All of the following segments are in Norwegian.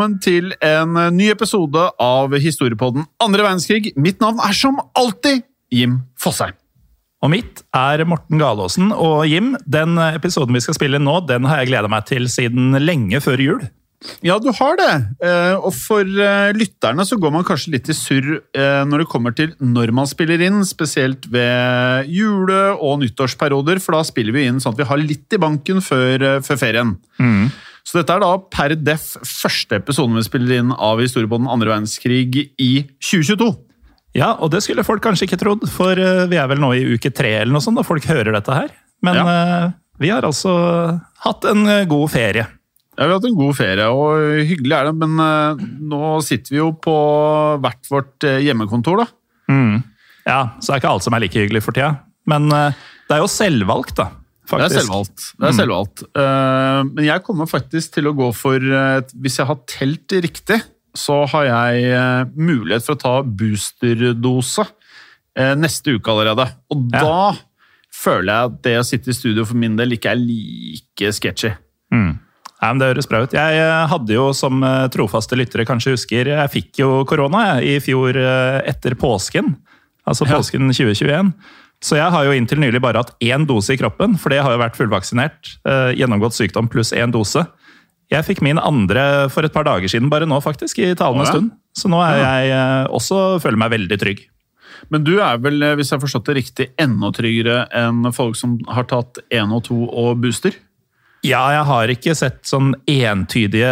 Velkommen til en eh, ny episode av Historiepodden andre verdenskrig. Mitt navn er som alltid Jim Fosheim. Og mitt er Morten Galaasen. Og Jim, den episoden vi skal spille nå, den har jeg gleda meg til siden lenge før jul. Ja, du har det. Eh, Og for eh, lytterne så går man kanskje litt i surr eh, når det kommer til når man spiller inn, spesielt ved jule- og nyttårsperioder, for da spiller vi inn sånn at vi har litt i banken før, eh, før ferien. Så dette er da per def første episoden vi spiller inn av Historiepodden andre verdenskrig i 2022. Ja, og det skulle folk kanskje ikke trodd, for eh, vi er vel nå i uke tre eller noe sånt da folk hører dette her. Men ja. vi har altså hatt en eh, god ferie. Ja, Vi har hatt en god ferie, og hyggelig er det, men eh, nå sitter vi jo på hvert vårt eh, hjemmekontor, da. Ja, så det er ikke alt som er like hyggelig for tida. Men eh, det er jo selvvalgt, da. Det er Faktisk. selvvalgt. Det er selvvalgt. Eh, men jeg kommer faktisk til å gå for eh, Hvis jeg har telt riktig, så har jeg eh, mulighet for å ta boosterdose neste uke allerede. Og Ja. da føler jeg at det å sitte i studio for min del ikke er like sketchy. Ja, men Det høres bra ut. Jeg hadde jo, som trofaste lyttere kanskje husker, jeg fikk jo korona i fjor etter påsken. Altså Ja. påsken 2021. Så jeg har jo inntil nylig bare hatt én dose i kroppen, for det har jo vært fullvaksinert. eh, Gjennomgått sykdom pluss én dose. Jeg fikk min andre for et par dager siden, bare nå faktisk, i talende ja. stund. Så nå er jeg eh, også føler meg veldig trygg. Men du er vel, eh, hvis jeg har forstått det riktig, enda tryggere enn folk som har tatt én og to og booster? Ja, jeg har ikke sett sånn entydige,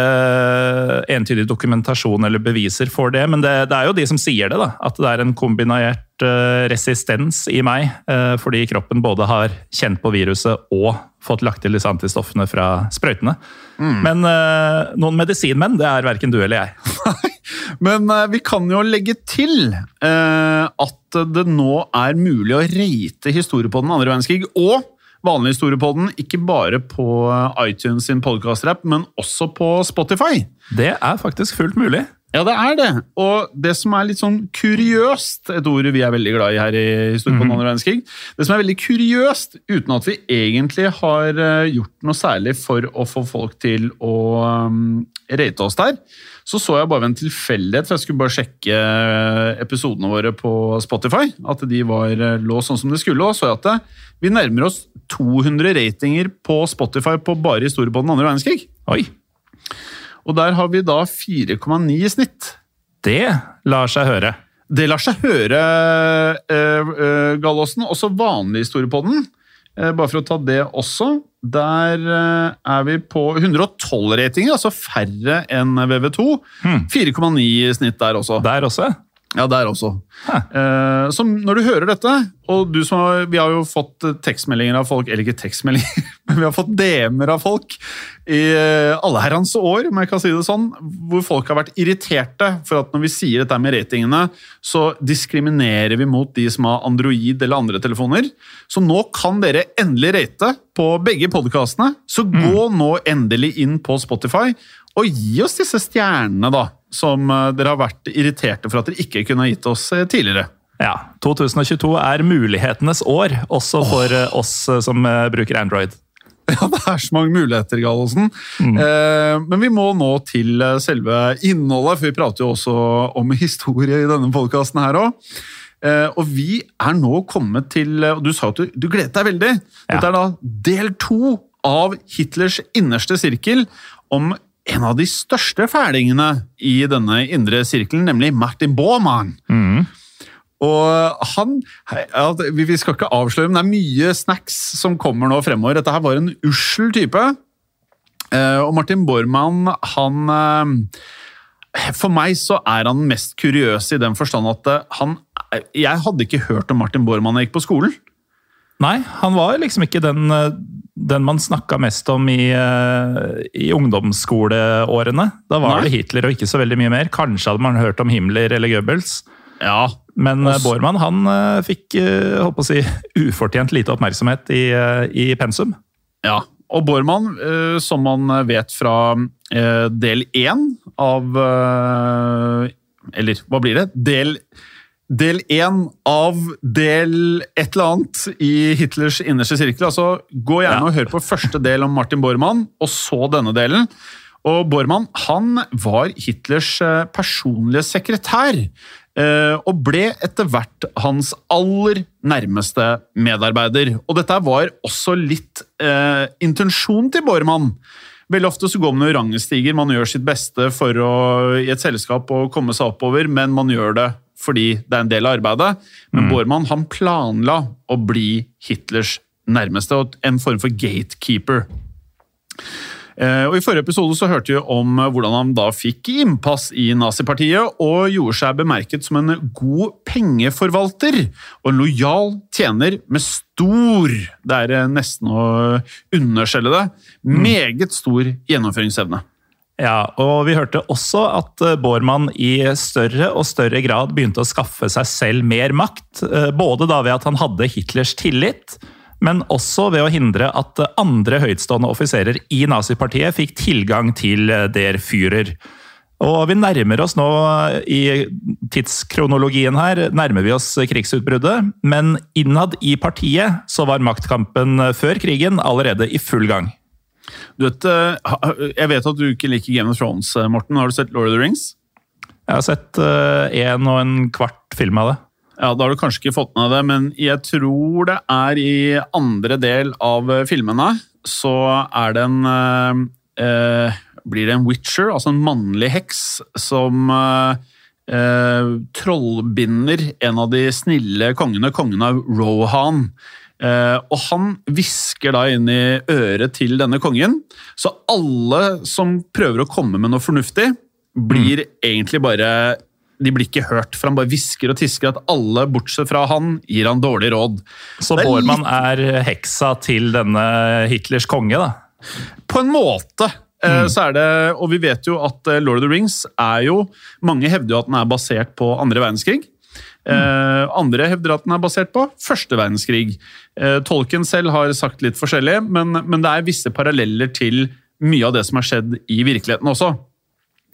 entydig dokumentasjon eller beviser for det, men det, det er jo de som sier det, da. At det er en kombinert eh, resistens i meg, eh, fordi kroppen både har kjent på viruset og fått lagt til disse antistoffene fra sprøytene. Men uh, noen medisinmenn, det er verken du eller jeg. Men vi kan jo legge til at det nå er mulig å rate den andre verdenskrig og vanlig historiepodden, ikke bare på iTunes sin podcastrapp, men også på Spotify. Det er faktisk fullt mulig. Ja, det er det. Og det som er litt sånn kuriøst, et ord vi er veldig glad i her i historiepodden andre verdenskrig, det som er veldig kuriøst, uten at vi egentlig har eh, gjort noe særlig for å få folk til å um, rate oss der, så så jeg bare ved en tilfeldighet, for jeg skulle bare sjekke eh, episodene våre på Spotify, at de var, eh, lå sånn som det skulle, og så jeg at det, vi nærmer oss 200 ratinger på Spotify på bare historiepodden andre verdenskrig. Oi, Og der har vi da 4,9 i snitt. det lar seg høre. Det lar seg høre, uh, Gallåsen. Også vanlig historiepodden. Uh, bare for å ta det også. Der eh, er vi på 112 ratinger, altså færre enn VV2. 4,9 i snitt der også. Der også. Ja, der også. Eh, så når du hører dette, og du som har, vi har jo fått eh, tekstmeldinger av folk, eller ikke tekstmeldinger, vi har fått DM-er av folk i eh, alle herrens år, om jeg kan si det sånn, hvor folk har vært irriterte for at når vi sier dette med ratingene, så diskriminerer vi mot de som har Android eller andre telefoner. Så nå kan dere endelig rate på begge podkastene. Så gå nå endelig inn på Spotify og gi oss disse stjernene, da, som eh, dere har vært irriterte for at dere ikke kunne ha gitt oss eh, tidligere. Ja, 2022 er mulighetenes år, også for oh. oss som bruker Android. Ja, det er så mange muligheter, Gallosen. Eh, men vi må nå til eh, selve innholdet, for vi prater jo også om historie i denne podkasten her òg. Eh, og vi er nå kommet til Og du sa at du, du gledet deg veldig. Dette er da del to av Hitlers innerste sirkel om en av de største fælingene i denne indre sirkelen, nemlig Martin Bormann. Og han Vi skal ikke avsløre, men det er mye snacks som kommer nå fremover. Dette her var en ussel type. Eh, Og Martin Bormann, han eh, For meg så er han mest kuriøs i den forstand at eh, han Jeg hadde ikke hørt om Martin Bormann da jeg gikk på skolen. Nei, han var liksom ikke den, den man snakka mest om i, i ungdomsskoleårene. Da var Nei. det Hitler og ikke så veldig mye mer. Kanskje hadde man hørt om Himmler eller Goebbels. Ja, Men Også. Bormann han eh, fikk håper holdt å si, ufortjent lite oppmerksomhet i, eh, i pensum. Ja, og Bormann, eh, som man vet fra eh, del én av eh, Eller hva blir det? Del Del én av del et eller annet i Hitlers innerste sirkel. Altså, Gå gjerne Ja. og hør på første del om Martin Bormann, og så denne delen. Og Bormann han var Hitlers eh, personlige sekretær, eh, og ble etter hvert hans aller nærmeste medarbeider. Og dette var også litt eh, intensjonen til Bormann. Veldig ofte så går man jo rangestiger, man gjør sitt beste for å, i et selskap å komme seg oppover, men man gjør det fordi det er en del av arbeidet. Men Bormann han planla å bli Hitlers nærmeste, og en form for gatekeeper. Eh, Og I forrige episode så hørte vi om eh, hvordan han da fikk innpass i nazipartiet, og gjorde seg bemerket som en god pengeforvalter og en lojal tjener med stor Det er eh, nesten å underskjelle det. Meget stor gjennomføringsevne. Ja, og vi hørte også at Bormann i større og større grad begynte å skaffe seg selv mer makt. Både da ved at han hadde Hitlers tillit, men også ved å hindre at andre høytstående offiserer i nazipartiet fikk tilgang til Der Führer. Og vi nærmer oss nå eh, i tidskronologien her, nærmer vi oss krigsutbruddet, men innad i partiet så var maktkampen eh, før krigen allerede i full gang. Du vet, eh, jeg vet at du ikke liker Game of Thrones, Morten. Har du sett Lord of the Rings? Jeg har sett én og en kvart film av det. Ja, Da har du kanskje ikke fått med det, men jeg tror det er i andre del av eh, filmene så er det en eh, eh, Blir det en witcher, altså en mannlig heks, som eh, eh, trollbinder en av de snille kongene, kongen av Rohan. Eh, og han hvisker da inn i øret til denne kongen, så alle som prøver å komme med noe fornuftig, blir egentlig bare de blir ikke hørt, for han bare hvisker og tisker at alle, bortsett fra han, gir han dårlig råd. Så er Bormann er heksa til denne Hitlers konge, da. På en måte. Mm. Så er det, og vi vet jo at eh, Lord of the Rings er jo Mange hevder jo at den er basert på andre verdenskrig. Mm. andre hevder at den er basert på første verdenskrig. Tolken Tolkien selv har sagt litt forskjellig, men, men det er visse paralleller til mye av det som har skjedd i virkeligheten også.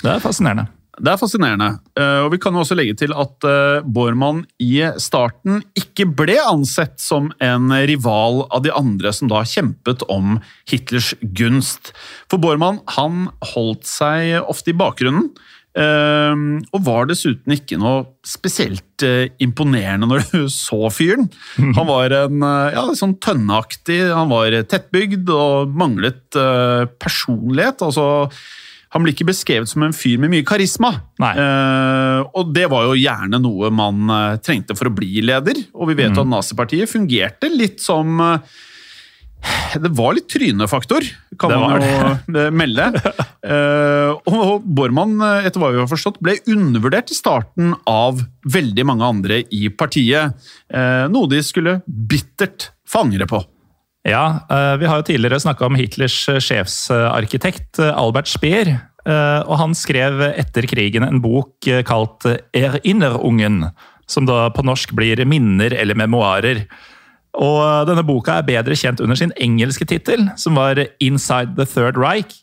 Det er fascinerende. Det er fascinerende. Eh, og Vi kan jo også legge til at eh, Bormann i starten ikke ble ansett som en rival av de andre som da kjempet om Hitlers gunst. For Bormann han holdt seg ofte i bakgrunnen. eh, og var dessuten ikke noe spesielt imponerende når du så fyren. Han var en ja, sånn tønneaktig, han var tettbygd og manglet personlighet. altså han blir ikke beskrevet som en fyr med mye karisma. Eh, og det var jo gjerne noe man eh, trengte for å bli leder. Og vi vet Mm. at nazipartiet fungerte litt som eh, Det var litt trynefaktor, kan Det man jo eh, melde. Eh, og Bormann, eh, etter hva vi har forstått, ble undervurdert i starten av veldig mange andre i partiet. Noe de skulle bittert få angre på. Ja, eh, vi har jo tidligere snakka om Hitlers eh, sjefsarkitekt eh, Albert Speer. Og han skrev etter krigen en bok kalt Erinnerungen, som da på norsk blir Minner eller memoarer. Og denne boka er bedre kjent under sin engelske tittel, som var Inside the Third Reich.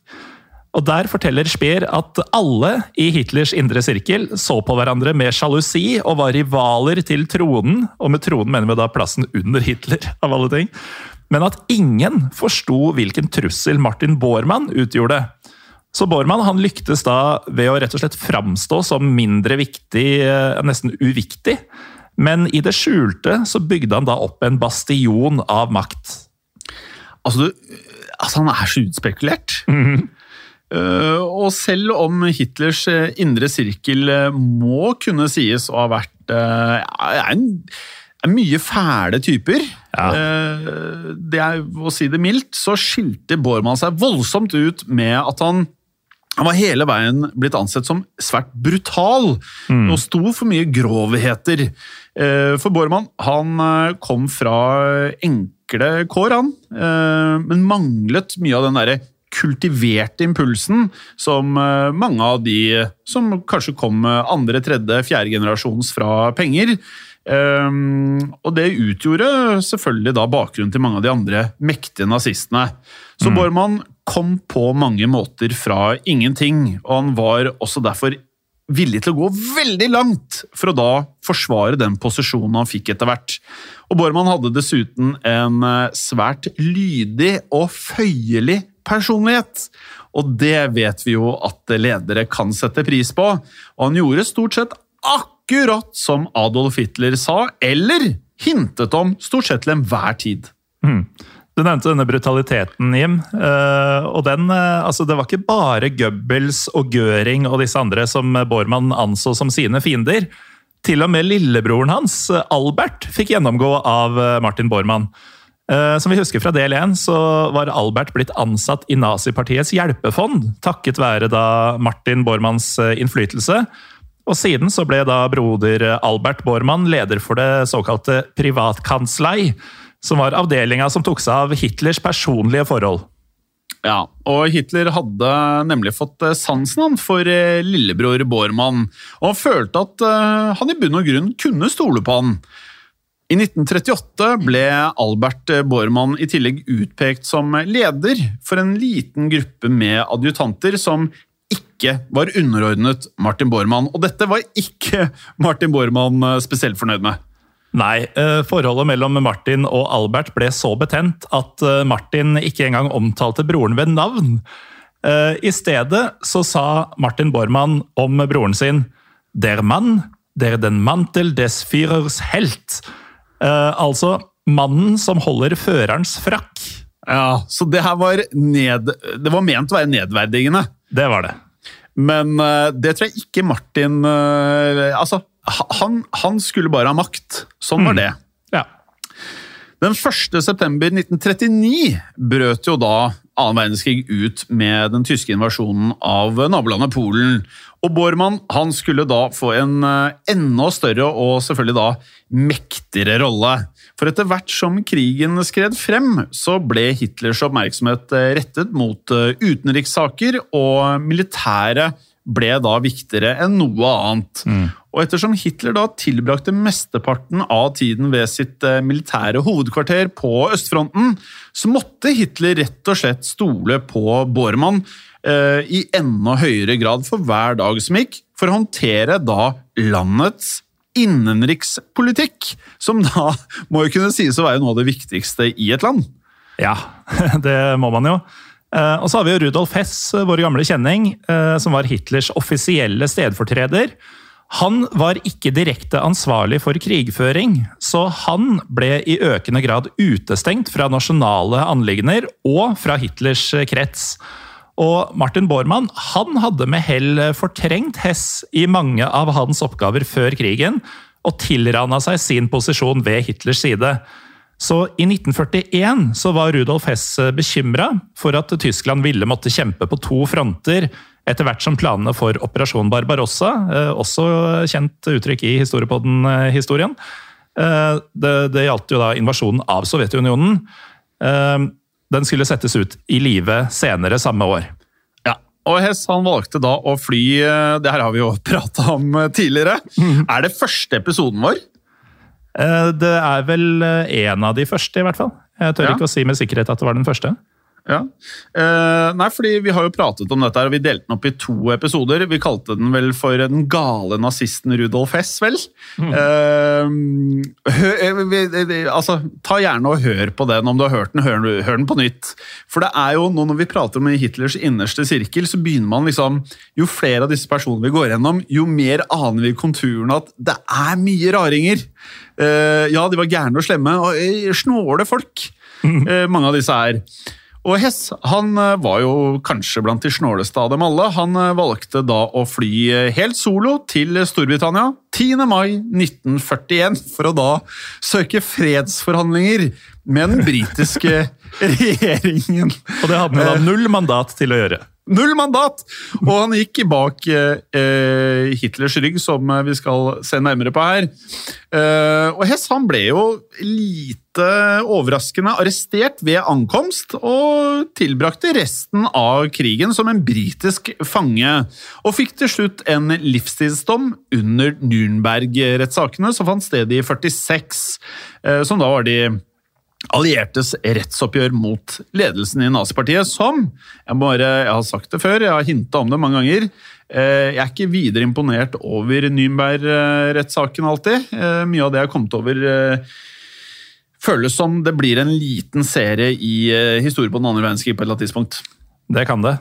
Og Der forteller Speer at alle i Hitlers indre sirkel så på hverandre med sjalusi og var rivaler til tronen, og med tronen mener vi da plassen under Hitler, av alle ting. Men at ingen forsto hvilken trussel Martin Bormann utgjorde. Så Bormann han lyktes da ved å rett og slett framstå som mindre viktig, eh, nesten uviktig. Men i det skjulte så bygde han da opp en bastion av makt. Altså, du, altså han er så utspekulert. Eh, og selv om Hitlers eh, indre sirkel må kunne sies å ha vært uh, en, en mye fæle typer, Ja. det er å si det mildt, så skilte Bormann seg voldsomt ut med at han han var hele veien blitt ansett som svært brutal og sto for mye grovheter. Eh, For Bormann han eh, kom fra enkle kår, han, eh, men manglet mye av den derre kultiverte impulsen som eh, mange av de som kanskje kom andre, tredje, fjerde generasjons fra penger. Um, og det utgjorde selvfølgelig da bakgrunnen til mange av de andre mektige nazistene. Så Bormann kom på mange måter fra ingenting, og han var også derfor villig til å gå veldig langt for å da forsvare den posisjonen han fikk etter hvert. Og Bormann hadde dessuten en eh, svært lydig og føyelig personlighet. Og det vet vi jo at ledere kan sette pris på. Og han gjorde stort sett akkurat som Adolf Hitler sa, eller hintet om stort sett til enhver tid. Du nevnte denne brutaliteten, Jim. eh, og den, eh, altså Det var ikke bare Goebbels og Göring og disse andre som Bormann anså som sine fiender. Til og med lillebroren hans, eh, Albert, fikk gjennomgå av Martin Bormann. Som vi husker fra del 1, så var Albert blitt ansatt i nazipartiets hjelpefond, takket være da Martin Bormanns innflytelse. Og siden så ble da broder Albert Bormann leder for det såkalte privatkanslei, som var avdelinga som tok seg av Hitlers personlige forhold. Ja, og Hitler hadde nemlig fått eh, sansen for eh, lillebror Bormann, og han følte at eh, han i bunn og grunn kunne stole på han. I 1938 ble Albert Bormann i tillegg utpekt som leder for en liten gruppe med adjutanter som ikke var underordnet Martin Bormann, og dette var ikke Martin Bormann eh, spesielt fornøyd med. Nei, eh, forholdet mellom Martin og Albert ble så betent at eh, Martin ikke engang omtalte broren ved navn. I stedet så sa Martin Bormann om broren sin Der Mann, der den Mantel des Führers Helt. Altså mannen som holder førerens frakk. Ja, Så det her var, ned, det var ment å være nedverdigende. Det var det. Men eh, det tror jeg ikke Martin eh, Altså, han, han skulle bare ha makt. Sånn var det. Ja. Den 1. september 1939 brøt jo da annen verdenskrig ut med den tyske invasjonen av nabolandet Polen. Og Bormann han skulle da få en eh, enda større og selvfølgelig da mektigere rolle. For etter hvert som krigen skred frem, så ble Hitlers oppmerksomhet eh, rettet mot eh, utenrikssaker, og militæret ble da viktigere enn noe annet. Og ettersom Hitler da tilbrakte mesteparten av tiden ved sitt eh, militære hovedkvarter på østfronten, så måtte Hitler rett og slett stole på Bormann eh, i enda høyere grad for hver dag som gikk, for å håndtere da landets innenrikspolitikk, som da må jo kunne sies å være noe av det viktigste i et land. Ja, det må man jo. Eh, Og så har vi jo Rudolf Hess, vår gamle kjenning, eh, som var Hitlers offisielle stedfortreder. Han var ikke direkte ansvarlig for krigføring, så han ble i økende grad utestengt fra nasjonale anliggender og fra Hitlers krets. Og Martin Bormann han hadde med hell fortrengt Hess i mange av hans oppgaver før krigen, og tilrana seg sin posisjon ved Hitlers side. Så i 1941 så var Rudolf Hess bekymra for at Tyskland ville måtte kjempe på to fronter etter hvert som planene for Operasjon Barbarossa, eh, også kjent uttrykk i historiepodden-historien, eh, det, det gjaldt jo da invasjonen av Sovjetunionen. Den skulle settes ut i live senere samme år. Ja, og Hess han valgte da å fly eh, Det her har vi jo prata om eh, tidligere. Er det første episoden vår? Eh, Det er vel en av de første, i hvert fall. Jeg tør Ja. ikke å si med sikkerhet at det var den første. Ja. Eh, nei, fordi vi har jo pratet om dette her, og vi delte den opp i to episoder. Vi kalte den vel for Den gale nazisten Rudolf Hess, vel? Eh, hø, vi, vi, eh, altså, ta gjerne og hør på den om du har hørt den. Hør, hør den på nytt. For det er jo nå når vi prater om Hitlers innerste sirkel, så begynner man liksom Jo flere av disse personene vi går gjennom, jo mer aner vi konturene at det er mye raringer. Eh, ja, de var gærne og slemme, og eh, snåle folk. eh, mange av disse er. Og Hess han eh, var jo kanskje blant de snåleste av dem alle. Han eh, valgte da å fly eh, helt solo til Storbritannia 10. mai 1941 for å da søke fredsforhandlinger med den britiske regjeringen. Og det hadde han da null mandat til å gjøre. Null mandat! Og han gikk bak eh, Hitlers rygg, som eh, vi skal se nærmere på her. Eh, og Hess han ble jo lite overraskende arrestert ved ankomst, og tilbrakte resten av krigen som en britisk fange. Og fikk til slutt en livstidsdom under Nürnberg-rettssakene, som fant sted i 46, eh, som da var de alliertes rettsoppgjør mot ledelsen i nazipartiet, som jeg, bare, jeg har sagt det før, jeg har hinta om det mange ganger. eh, Jeg er ikke videre imponert over Nürnberg-rettssaken alltid. Eh, Mye av det jeg har kommet over, eh, føles som det blir en liten serie i historien historie på den andre verdenskrig på et eller annet tidspunkt. Det kan det.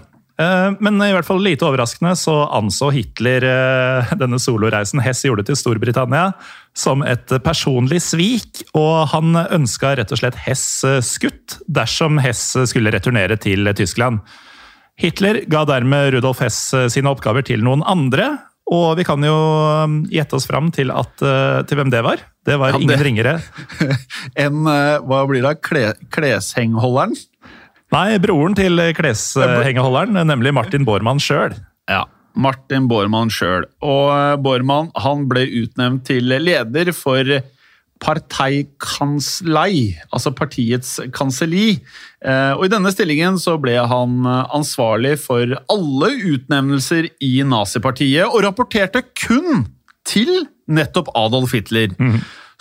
Men i hvert fall lite overraskende så anså Hitler denne soloreisen Hess gjorde til Storbritannia som et personlig svik, og han ønska rett og slett Hess eh, skutt dersom Hess skulle returnere til Tyskland. Hitler ga dermed Rudolf Hess eh, sine oppgaver til noen andre, og vi kan jo eh, gjette oss fram til, at, eh, til hvem det var. Det var Ja, det- ingen ringere. En, eh, hva blir det, Kle, kleshengholderen? Nei, broren til kleshengeholderen, nemlig Martin Bormann sjøl. Ja, Martin Bormann sjøl. Og eh, Bormann han ble utnevnt til leder for parteikanslei, altså partiets kanselli. Eh, Og I denne stillingen så ble han eh, ansvarlig for alle utnevnelser i nazipartiet, og rapporterte kun til nettopp Adolf Hitler.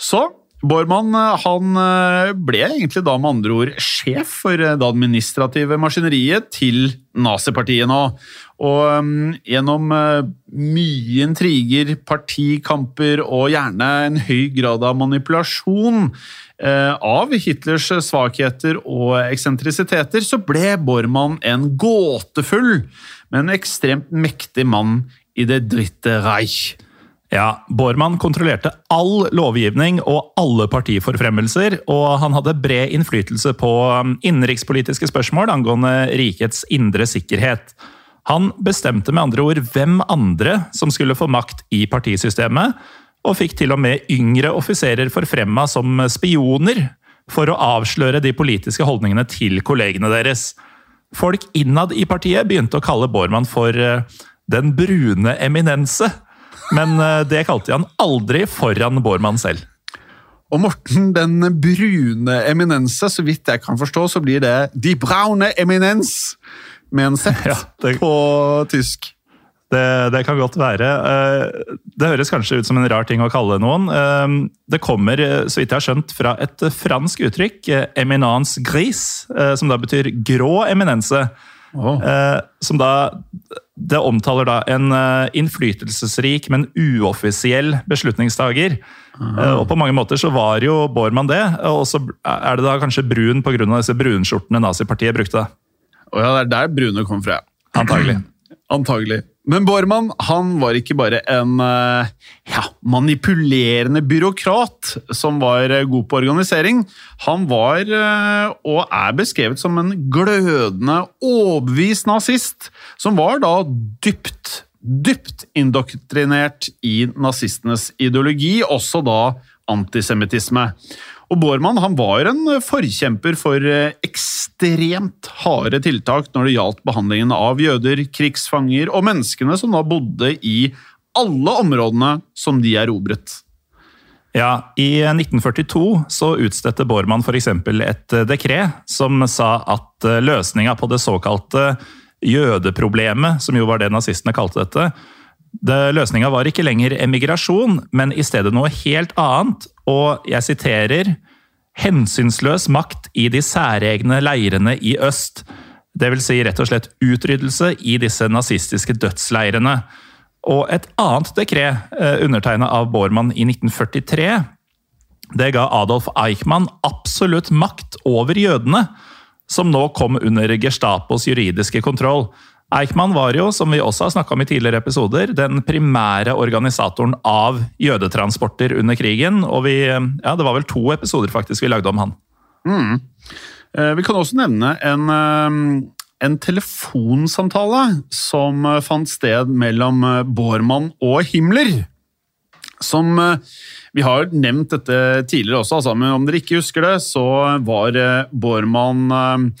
Så Bormann eh, han eh, ble egentlig da med andre ord sjef for eh, det administrative maskineriet til nazipartiet nå. Og um, gjennom mye intriger, partikamper og gjerne en høy grad av manipulasjon av Hitlers svakheter og eksentrisiteter, så ble Bormann en gåtefull, men ekstremt mektig mann i det dritte Reich. Ja, Bormann kontrollerte all lovgivning og alle partiforfremmelser, og han hadde bred innflytelse på um, innenrikspolitiske spørsmål angående rikets indre sikkerhet. Han bestemte med andre ord hvem andre som skulle få makt i partisystemet, og fikk til og med yngre offiserer forfremma som spioner for å avsløre de politiske holdningene til kollegene deres. Folk innad i partiet begynte å kalle Bormann for eh, den brune eminense. Men eh, det kalte han aldri foran Bormann selv. Og Morten, den brune eminense, så vidt jeg kan forstå, så blir det De braune eminens med en Z Ja, på tysk. Det, det kan godt være. Eh, Det høres kanskje ut som en rar ting å kalle noen. Eh, Det kommer, så vidt jeg har skjønt, fra et fransk uttrykk, eminence gris, som da betyr grå eminense. Oh. Som da Det omtaler da en eh, innflytelsesrik, men uoffisiell beslutningstaker. Eh, Og på mange måter så var jo Bormann det, og så er det da kanskje brun pga. disse brunskjortene nazipartiet brukte. Og ja, det er der brune kom fra. Antagelig. Antagelig. Men Bormann han var ikke bare en eh, ja, manipulerende byråkrat som var eh, god på organisering. Han var, eh, og er beskrevet som en glødende, overbevist nazist, som var da dypt, dypt indoktrinert i nazistenes ideologi, også da antisemittisme. Og Bormann han var en forkjemper for eh, ekstremt harde tiltak når det gjaldt behandlingen av jøder, krigsfanger og menneskene som da bodde i alle områdene som de erobret. Ja, I 1942 så utstedte Bormann f.eks. et eh, dekret som sa at eh, løsninga på det såkalte jødeproblemet, som jo var det nazistene kalte dette, det, løsninga var ikke lenger emigrasjon, men i stedet noe helt annet. Og jeg siterer hensynsløs makt i de særegne leirene i øst. Det vil si rett og slett utryddelse i disse nazistiske dødsleirene. Og et annet dekret, eh, undertegna av Bormann i 1943, det ga Adolf Eichmann absolutt makt over jødene, som nå kom under Gestapos juridiske kontroll. Eichmann var jo, som vi også har snakka om i tidligere episoder, den primære organisatoren av jødetransporter under krigen. Og vi, ja, det var vel to episoder faktisk vi lagde om han. Mm. Eh, Vi kan også nevne en, eh, en telefonsamtale som eh, fant sted mellom Bormann og Himmler. Som Vi har nevnt dette tidligere også, altså, men om dere ikke husker det, så var Bormann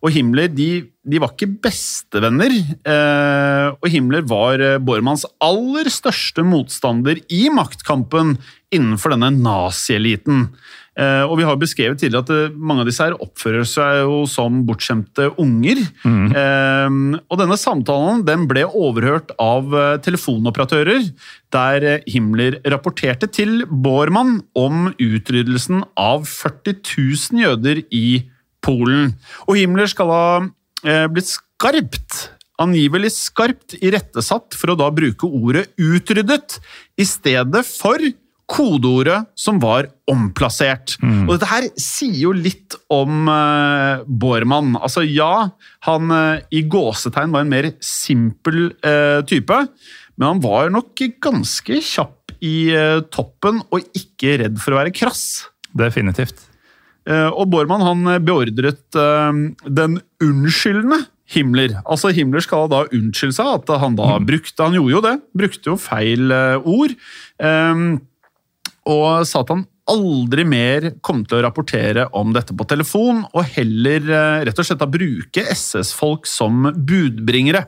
og Himmler de, de var ikke bestevenner. eh, Og Himmler var eh, Bormanns aller største motstander i maktkampen innenfor denne nazieliten. Eh, Og vi har beskrevet tidligere at mange av disse her oppfører seg jo som bortskjemte unger. Eh, Og denne samtalen den ble overhørt av telefonoperatører, der Himmler rapporterte til Bormann om utryddelsen av 40 000 jøder i Polen. Og Himmler skal ha eh, blitt skarpt, angivelig skarpt, irettesatt for å da bruke ordet 'utryddet' i stedet for kodeordet som var omplassert. Og dette her sier jo litt om eh, Bormann. Altså ja, han eh, i gåsetegn var en mer simpel eh, type, men han var nok ganske kjapp i toppen og ikke redd for å være krass. Definitivt. Eh, Og Bormann han beordret eh, den unnskyldende Himmler. Altså Himmler skal da unnskylde seg at han da brukte Han gjorde jo det. Brukte jo feil eh, ord. eh, Og sa at han aldri mer kom til å rapportere om dette på telefon, og heller eh, rett og slett da bruke SS-folk som budbringere.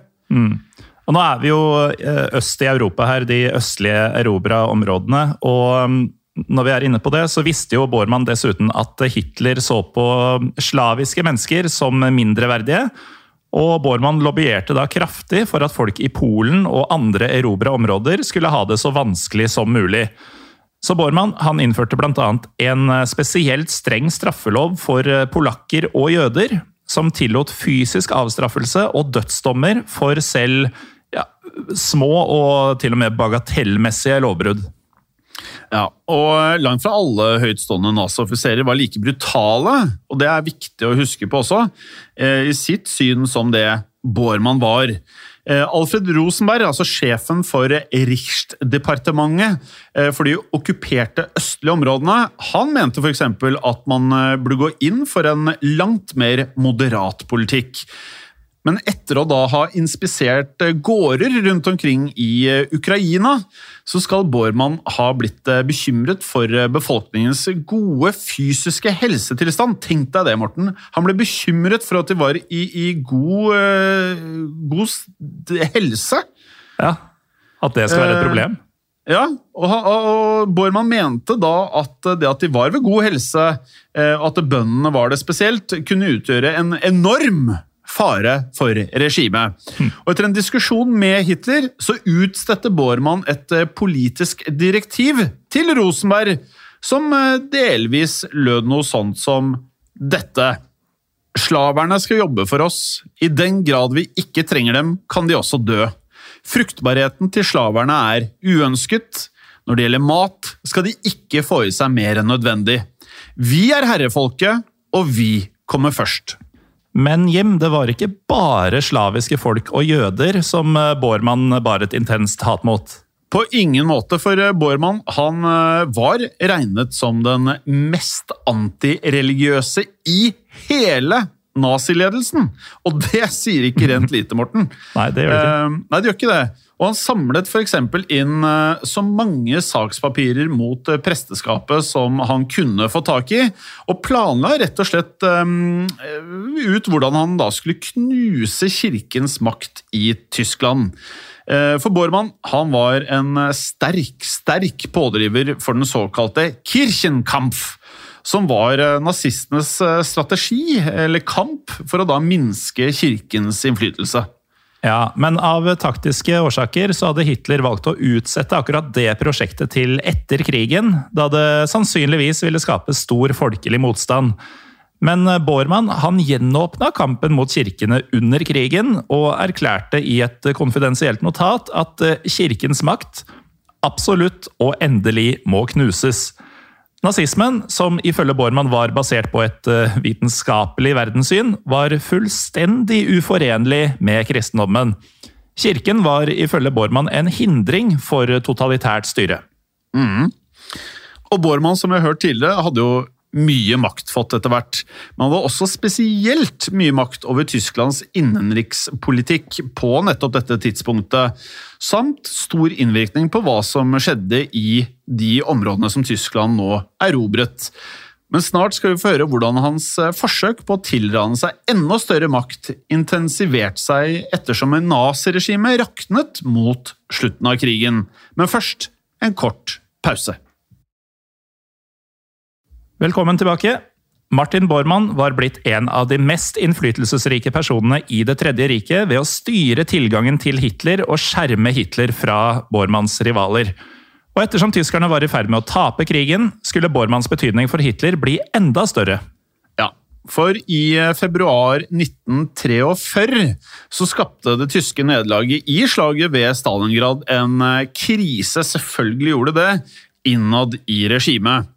Og nå er vi jo eh, øst i Europa her, de østlige erobra områdene. Og mm, når vi er inne på det, så visste jo Bormann dessuten at Hitler så på slaviske mennesker som mindreverdige. Og Bormann lobbyerte da kraftig for at folk i Polen og andre erobra områder skulle ha det så vanskelig som mulig. Så Bormann han innførte bl.a. en spesielt streng straffelov for polakker og jøder, som tillot fysisk avstraffelse og dødsdommer for selv ja, små og til og med bagatellmessige lovbrudd. Ja, og langt fra alle høytstående NASA-offiserer var like brutale, og det er viktig å huske på også, eh, i sitt syn som det Bormann var. Eh, Alfred Rosenberg, altså sjefen for Riksdepartementet eh, for de okkuperte østlige områdene, han mente f.eks. at man burde gå inn for en langt mer moderat politikk. Men etter å da ha inspisert eh, gårder rundt omkring i eh, Ukraina, så skal Bormann ha blitt eh, bekymret for befolkningens gode fysiske helsetilstand. Tenk deg det, Morten. Han ble bekymret for at de var i, i god, god helse. Ja, At det skal være et problem? Ja, og, og Bormann mente da at det at de var ved god helse, og at bøndene var det spesielt, kunne utgjøre en enorm fare for regimet. Og etter en diskusjon med Hitler så utstedte Bormann et eh, politisk direktiv til Rosenberg som eh, delvis lød noe sånt som dette. Slaverne skal jobbe for oss. I den grad vi ikke trenger dem, kan de også dø. Fruktbarheten til slaverne er uønsket. Når det gjelder mat, skal de ikke få i seg mer enn nødvendig. Vi er herrefolket, og vi kommer først. Men Jim, det var ikke bare slaviske folk og jøder som eh, Bormann bar et intenst hat mot. På ingen måte, for eh, Bormann han eh, var regnet som den mest antireligiøse i hele naziledelsen. Og det sier ikke rent lite, Morten. Nei, det gjør det ikke. Nei, det gjør ikke det. Og han samlet f.eks. inn eh, så mange sakspapirer mot eh, presteskapet som han kunne få tak i, og planla rett og slett eh, ut hvordan han da skulle knuse kirkens makt i Tyskland. For Bormann han var en sterk, sterk pådriver for den såkalte Kirchenkampf, som var nazistenes strategi, eller kamp, for å da minske kirkens innflytelse. Ja, Men av taktiske årsaker så hadde Hitler valgt å utsette akkurat det prosjektet til etter krigen, da det sannsynligvis ville skape stor folkelig motstand. Men Bormann han gjenåpna kampen mot kirkene under krigen, og erklærte i et konfidensielt notat at kirkens makt absolutt og endelig må knuses. Nazismen, som ifølge Bormann var basert på et eh, vitenskapelig verdenssyn, var fullstendig uforenlig med kristendommen. Kirken var ifølge Bormann en hindring for totalitært styre. Og Bormann, som vi har hørt tidligere, hadde jo mye makt fått etter hvert. Men han hadde også spesielt mye makt over Tysklands innenrikspolitikk på nettopp dette tidspunktet, samt stor innvirkning på hva som skjedde i de områdene som Tyskland nå erobret. Men snart skal vi få høre hvordan hans eh, forsøk på å tilrane seg enda større makt intensiverte seg ettersom naziregimet raknet mot slutten av krigen. Men først en kort pause. Velkommen tilbake. Martin Bormann var blitt en av de mest innflytelsesrike personene i Det tredje riket ved å styre tilgangen til Hitler og skjerme Hitler fra Bormanns rivaler. Og ettersom tyskerne var i ferd med å tape krigen, skulle Bormanns betydning for Hitler bli enda større. Ja, for i februar 1943 så skapte det tyske nederlaget i slaget ved Stalingrad en krise, selvfølgelig gjorde det, innad i regimet.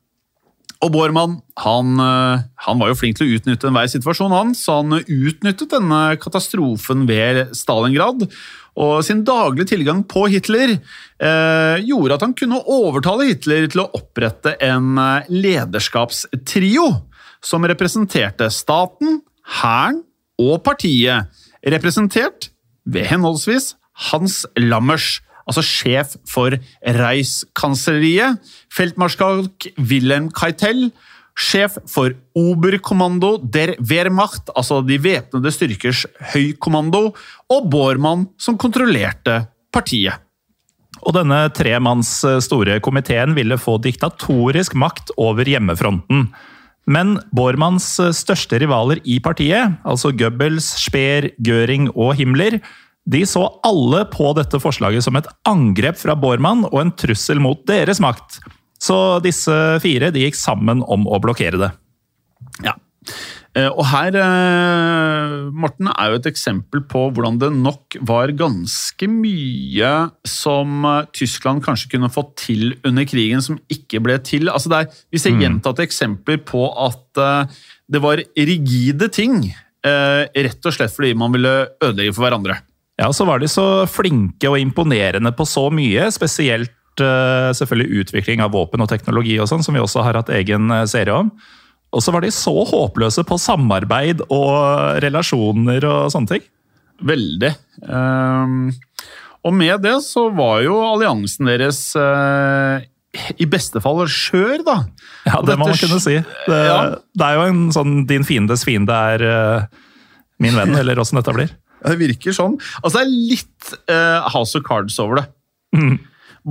Og Bormann han, eh, han var jo flink til å utnytte enhver situasjon, han, så han utnyttet denne katastrofen ved Stalingrad. Og sin daglige tilgang på Hitler eh, gjorde at han kunne overtale Hitler til å opprette en eh, lederskapstrio som representerte staten, hæren og partiet, representert ved henholdsvis Hans Lammers, altså sjef for Reichskansleriet, feltmarskalk Wilhelm Keitel, sjef for Oberkommando der Wehrmacht, altså de væpnede styrkers høykommando, og Bormann, som kontrollerte partiet. Og denne tremanns store komiteen ville få diktatorisk makt over hjemmefronten. Men Bormanns største rivaler i partiet, altså Goebbels, Speer, Göring og Himmler, de så alle på dette forslaget som et angrep fra Bormann og en trussel mot deres makt. Så disse fire de gikk sammen om å blokkere det. Ja. Eh, Og her, eh, Morten, er jo et eksempel på hvordan det nok var ganske mye som eh, Tyskland kanskje kunne fått til under krigen, som ikke ble til. Altså er, vi ser gjentatte eksempler på at det var rigide ting, rett og slett fordi man ville ødelegge for hverandre. Ja, så var de så flinke og imponerende på så mye, spesielt eh, selvfølgelig utvikling av våpen og teknologi og sånn, som vi også har hatt egen eh, serie om. Og så var de så håpløse på samarbeid og relasjoner og sånne ting. Veldig. Um, og med det så var jo alliansen deres uh, i beste fall skjør, da. Ja, Og det må man kunne si. Det, Ja. det er jo en sånn 'din fiendes fiende er uh, min venn', eller åssen dette blir. Det virker sånn. Altså, det er litt uh, House of Cards over det. Mm.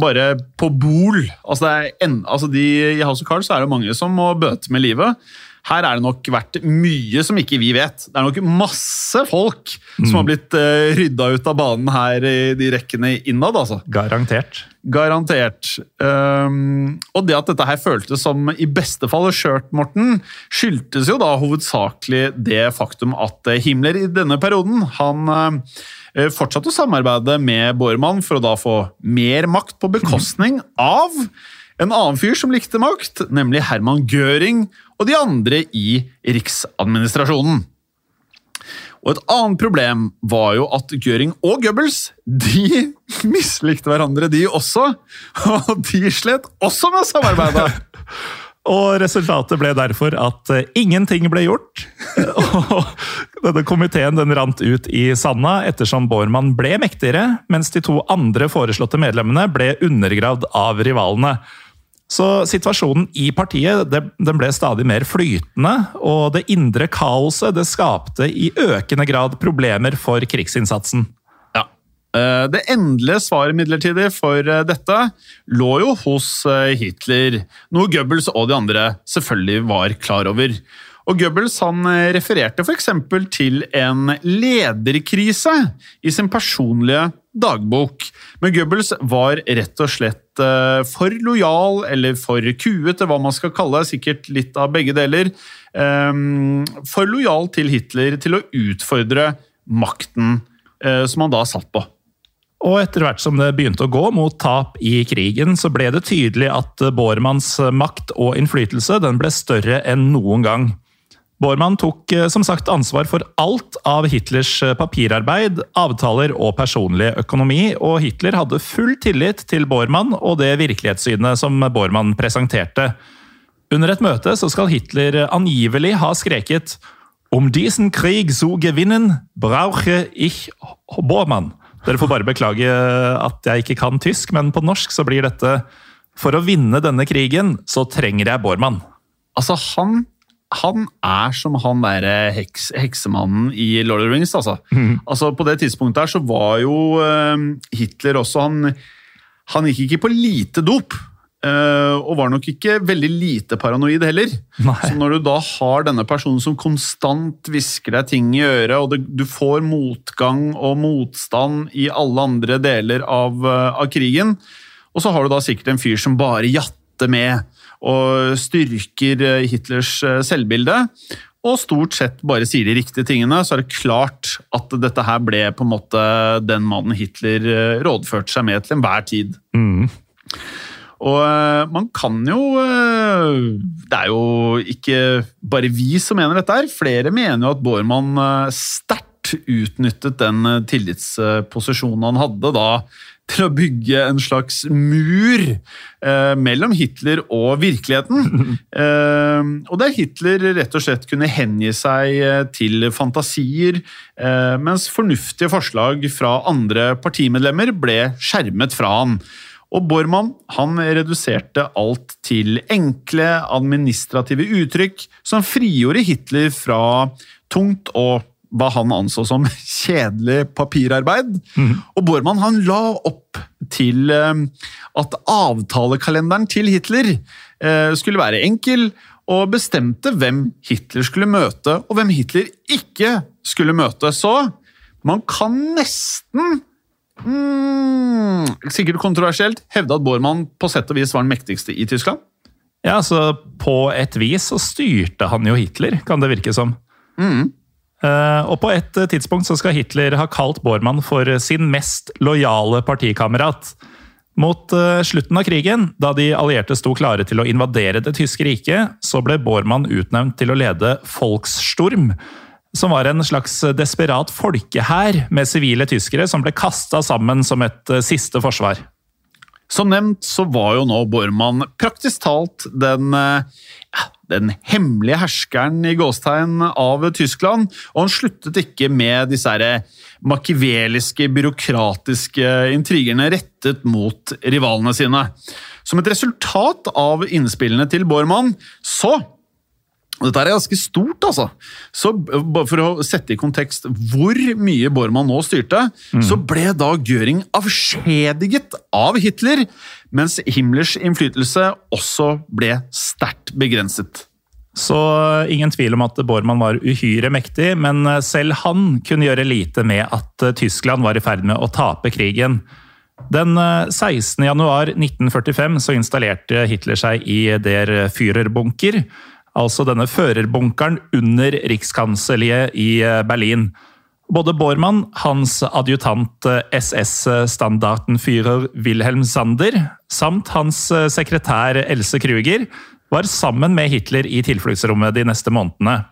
Bare på bol. Altså, er en, altså de, I House of Cards så er det mange som må bøte med livet. Her er det nok vært mye som ikke vi vet. Det er nok masse folk som har blitt uh, rydda ut av banen her i de rekkene innad. altså. Garantert. Garantert. Um, og det at dette her føltes som i beste fall skjørt, Morten, skyldtes jo da hovedsakelig det faktum at eh, Himmler i denne perioden han uh, fortsatte å samarbeide med Bormann for å da få mer makt på bekostning av en annen fyr som likte makt, nemlig Herman Göring og de andre i riksadministrasjonen. Og et annet problem var jo at Göring og Goebbels de mislikte hverandre, de også. Og de slet også med samarbeidet! Og resultatet ble derfor at eh, ingenting ble gjort. Og Denne komiteen den rant ut i sanda ettersom Bormann ble mektigere, mens de to andre foreslåtte medlemmene ble undergravd av rivalene. Så situasjonen i partiet det, den ble stadig mer flytende, og det indre kaoset det skapte i økende grad problemer for krigsinnsatsen. Ja. Eh, Det endelige svaret midlertidig for eh, dette lå jo hos eh, Hitler, noe Goebbels og de andre selvfølgelig var klar over. Og Goebbels han refererte f.eks. til en lederkrise i sin personlige dagbok. Men Goebbels var rett og slett eh, for lojal, eller for kuete, hva man skal kalle det, sikkert litt av begge deler. eh, For lojal til Hitler til å utfordre makten eh, som han da satt på. Og etter hvert som det begynte å gå mot tap i krigen, så ble det tydelig at Bormanns makt og innflytelse den ble større enn noen gang. Bormann tok eh, som sagt ansvar for alt av Hitlers eh, papirarbeid, avtaler og personlig økonomi, og Hitler hadde full tillit til Bormann og det virkelighetssynet som Bormann presenterte. Under et møte så skal Hitler angivelig ha skreket Om diesen Krieg zu gewinnen, brauche ich Bormann. Dere får bare beklage at jeg ikke kan tysk, men på norsk så blir dette For å vinne denne krigen, så trenger jeg Bormann. Altså, han, han er som han derre heks, heksemannen i Lord of the Rings, altså. altså. På det tidspunktet her så var jo eh, Hitler også Han, han gikk ikke på lite dop. eh, og var nok ikke veldig lite paranoid heller. Nei. Så når du da har denne personen som konstant hvisker deg ting i øret, og det, du får motgang og motstand i alle andre deler av, eh, av krigen, og så har du da sikkert en fyr som bare jatter med og styrker eh, Hitlers eh, selvbilde, og stort sett bare sier de riktige tingene, så er det klart at dette her ble på en måte den mannen Hitler eh, rådførte seg med til enhver tid. Mm. Og man kan jo Det er jo ikke bare vi som mener dette her. Flere mener jo at Bormann sterkt utnyttet den tillitsposisjonen han hadde da til å bygge en slags mur eh, mellom Hitler og virkeligheten. Eh, og der Hitler rett og slett kunne hengi seg eh, til fantasier, eh, mens fornuftige forslag fra andre partimedlemmer ble skjermet fra han. Og Bormann han reduserte alt til enkle administrative uttrykk som frigjorde Hitler fra tungt og hva han anså som kjedelig papirarbeid. Og Bormann han la opp til eh, at avtalekalenderen til Hitler eh, skulle være enkel, og bestemte hvem Hitler skulle møte, og hvem Hitler ikke skulle møte. Så man kan nesten mm, sikkert kontroversielt, hevde at Bormann på sett og vis var den mektigste i Tyskland. Ja, så På et vis så styrte han jo Hitler, kan det virke som. Eh, og På et eh, tidspunkt så skal Hitler ha kalt Bormann for sin mest lojale partikamerat. Mot eh, slutten av krigen, da de allierte sto klare til å invadere det tyske riket, så ble Bormann utnevnt til å lede Volkssturm, som var en slags desperat folkehær med sivile tyskere som ble kasta sammen som et eh, siste forsvar. Som nevnt så var jo nå Bormann praktisk talt den, eh, ja, den hemmelige herskeren i gåstegn av Tyskland, og han sluttet ikke med disse makiveliske, byråkratiske intrigerne rettet mot rivalene sine. Som et resultat av innspillene til Bormann, så og dette er ganske stort, altså. Så For å sette i kontekst hvor mye Bormann nå styrte, så ble da Göring avskjediget av Hitler, mens Himmlers innflytelse også ble sterkt begrenset. Så eh, ingen tvil om at Bormann var uhyre mektig, men eh, selv han kunne gjøre lite med at eh, Tyskland var i ferd med å tape krigen. Den eh, 16. januar 1945 så installerte Hitler seg i Der Führerbunker, altså denne førerbunkeren under Rikskanselliet i eh, Berlin. Både Bormann, hans adjutant eh, SS-standartenführer Wilhelm Sander, samt hans eh, sekretær Else Kruger, var sammen med Hitler i tilfluktsrommet de neste månedene.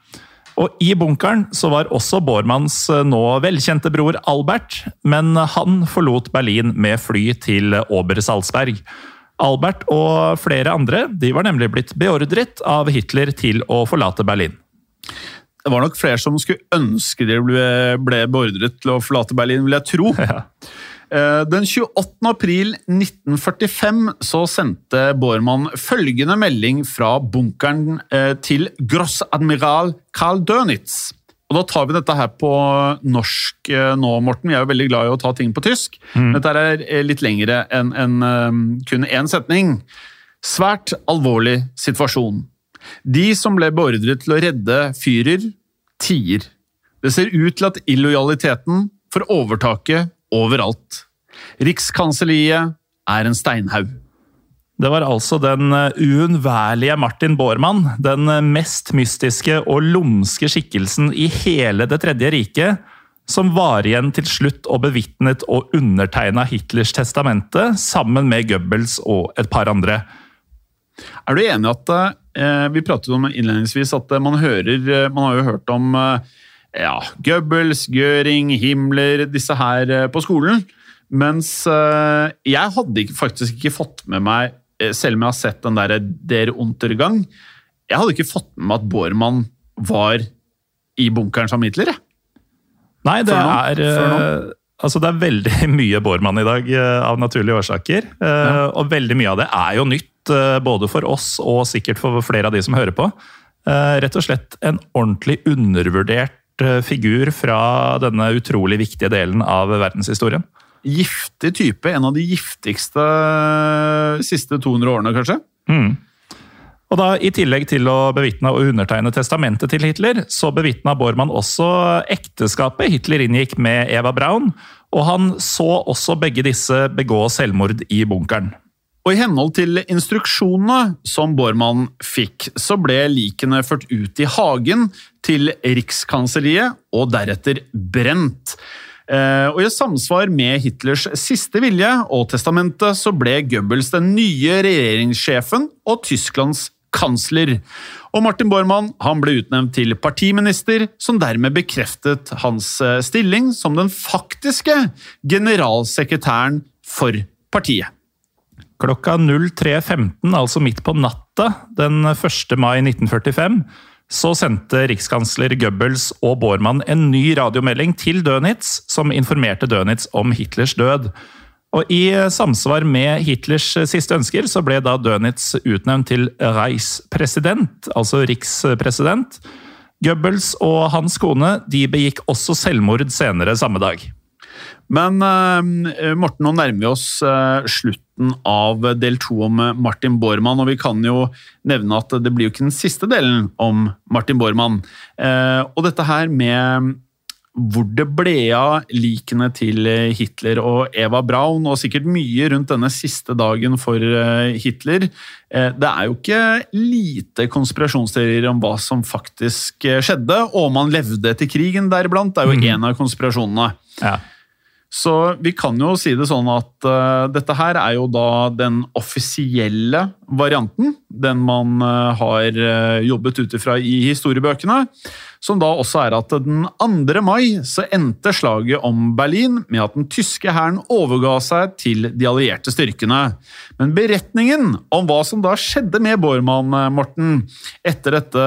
Og I bunkeren så var også Bormanns nå velkjente bror Albert, men han forlot Berlin med fly til Obersalzberg. Albert og flere andre de var nemlig blitt beordret av Hitler til å forlate Berlin. det var nok flere som skulle ønske de ble, ble beordret til å forlate Berlin, vil jeg tro. Ja. Den 28. april 1945 så sendte Bormann følgende melding fra bunkeren eh, til grossadmiral Karl Dönitz. Og Da tar vi dette her på norsk eh, nå, Morten. Vi er jo veldig glad i å ta ting på tysk. Dette er eh, litt lengre enn enn, eh, kun én setning. Svært alvorlig situasjon. De som ble beordret til å redde Fyrer, tier. Det ser ut til at illojaliteten får overtaket overalt. Rikskanselliet er en steinhaug. Det var altså den eh, uunnværlige Martin Bormann, den eh, mest mystiske og lumske skikkelsen i hele Det tredje riket, som var igjen til slutt og bevitnet og undertegna Hitlers testamente sammen med Goebbels og et par andre. Er du enig at eh, Vi pratet om innledningsvis at eh, man hører Man har jo hørt om ja, Goebbels, Göring, Himmler, disse her på skolen. Mens jeg hadde faktisk ikke fått med meg, selv om jeg har sett den derre Der Untergang, jeg hadde ikke fått med meg at Bormann var i bunkeren som Hitler. jeg. Nei, det er eh, Altså, det er veldig mye Bormann i dag, eh, av naturlige årsaker. Ja. Og veldig mye av det er jo nytt, eh, både for oss og sikkert for flere av de som hører på. Eh, Rett og slett en ordentlig undervurdert eh, figur fra denne utrolig viktige delen av verdenshistorien. Giftig type. En av de giftigste eh, siste 200 årene, kanskje. Mm. Og da, I tillegg til å bevitne og undertegne testamentet til Hitler, så bevitna Bormann også ekteskapet Hitler inngikk med Eva Braun, og han så også begge disse begå selvmord i bunkeren. Og I henhold til instruksjonene som Bormann fikk, så ble likene ført ut i hagen til Rikskanselliet og deretter brent. Eh, Og I samsvar med Hitlers siste vilje og testamentet så ble Goebbels den nye regjeringssjefen og Tysklands kansler. Og Martin Bormann han ble utnevnt til partiminister, som dermed bekreftet hans eh, stilling som den faktiske generalsekretæren for partiet. Klokka 03.15, altså midt på natta den 1. mai 1945, så sendte rikskansler Goebbels og Bormann en ny radiomelding til Dönitz, som informerte Dönitz om Hitlers død. Og I samsvar med Hitlers siste ønsker så ble da Dönitz utnevnt til Reichspresident, altså rikspresident. Goebbels og hans kone de begikk også selvmord senere samme dag. Men eh, Morten, nå nærmer vi oss eh, slutten av del to om eh, Martin Bormann, og vi kan jo nevne at det blir jo ikke den siste delen om Martin Bormann. Og dette her med hvor det ble av likene til Hitler og Eva Braun, og sikkert mye rundt denne siste dagen for Hitler. Det er jo ikke lite konspirasjonsteorier om hva som faktisk skjedde, og om han levde etter krigen deriblant. Det er jo en av konspirasjonene. Ja. Så vi kan jo si det sånn at uh, dette her er jo da den offisielle varianten. Den man uh, har eh, jobbet ut ifra i historiebøkene. Som da også er at den 2. mai så endte slaget om Berlin med at den tyske hæren overga seg til de allierte styrkene. Men beretningen om hva som da skjedde med Bormann, Morten, etter dette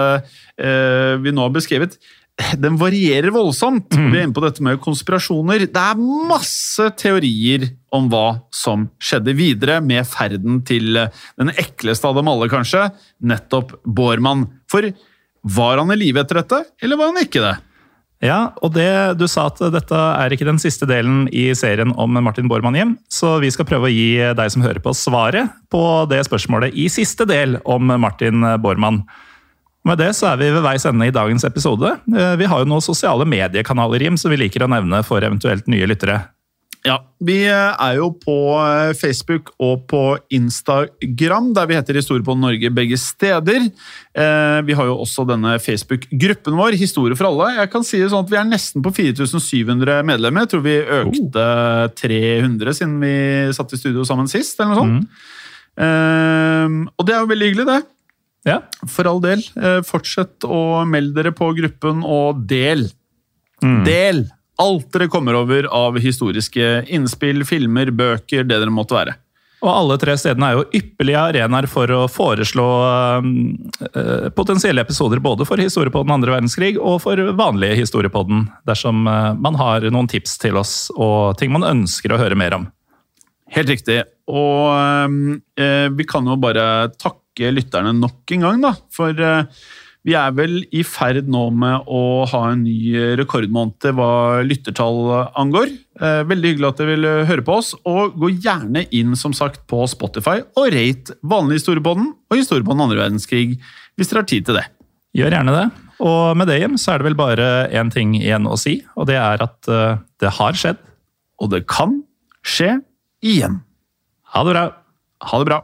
vi nå har beskrevet, den varierer voldsomt. Vi er inne på dette med konspirasjoner. Det er masse teorier om hva som skjedde videre med ferden til eh, den ekleste av dem alle, kanskje, nettopp Bormann. For var han i live etter dette, eller var han ikke det? Ja, og det, du sa at dette er ikke den siste delen i serien om Martin Bormann hjem, så vi skal prøve å gi deg som hører på svaret på det spørsmålet i siste del om Martin Bormann. Med det så er vi ved veis ende i dagens episode. Eh, Vi har jo noen sosiale mediekanaler Jim, som vi liker å nevne for eventuelt nye lyttere. Ja, Vi eh, er jo på eh, Facebook og på Instagram, der vi heter Historiepodden Norge begge steder. Vi har jo også denne Facebook-gruppen vår, Historie for alle. Jeg kan si det sånn at Vi er nesten på 4700 medlemmer. Jeg tror vi økte 300 siden vi satt i studio sammen sist. eller noe sånt. Mm. Og det er jo veldig hyggelig, det. Ja, For all del. Eh, Fortsett å melde dere på gruppen, og del. Del alt dere kommer over av historiske innspill, filmer, bøker, det dere måtte være. Og alle tre stedene er jo ypperlige arenaer for å foreslå øh, potensielle episoder både for Historiepodden andre verdenskrig og for vanlige Historiepodden, dersom eh, man har noen tips til oss og ting man ønsker å høre mer om. Helt riktig. Og øh, vi kan jo bare takke lytterne nok en gang, da. For eh, vi er vel i ferd nå med å ha en ny rekordmåned hva lyttertall angår. Eh, veldig hyggelig at dere vil høre på oss, og gå gjerne inn som sagt på Spotify og rate vanlig historiebånden og historiebånden andre verdenskrig hvis dere har tid til det. Gjør gjerne det. Og med det, Jim, så er det vel bare én ting igjen å si, og det er at eh, det har skjedd. Og det kan skje igjen. Ha det bra. Ha det bra.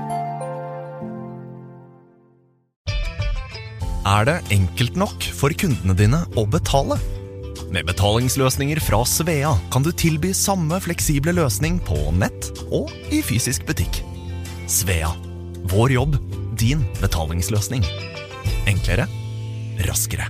Er det enkelt nok for kundene dine å betale? Med betalingsløsninger fra Svea kan du tilby samme fleksible løsning på nett og i fysisk butikk. Svea vår jobb, din betalingsløsning. Enklere, raskere.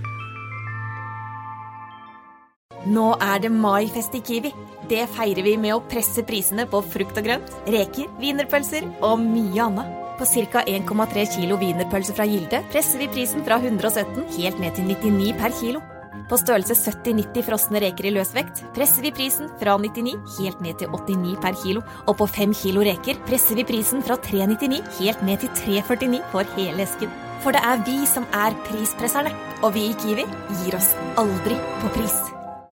Nå er det maifest i Kiwi. Det feirer vi med å presse prisene på frukt og grønt, reker, wienerpølser og mye annet. På ca. 1,3 kilo wienerpølse fra Gilde presser vi prisen fra 117 helt ned til 99 per kilo. På størrelse 70-90 frosne reker i løsvekt presser vi prisen fra 99 helt ned til 89 per kilo. Og på 5 kilo reker presser vi prisen fra 399 helt ned til 349 for hele esken. For det er vi som er prispresserne, og vi i Kiwi gir oss aldri på pris.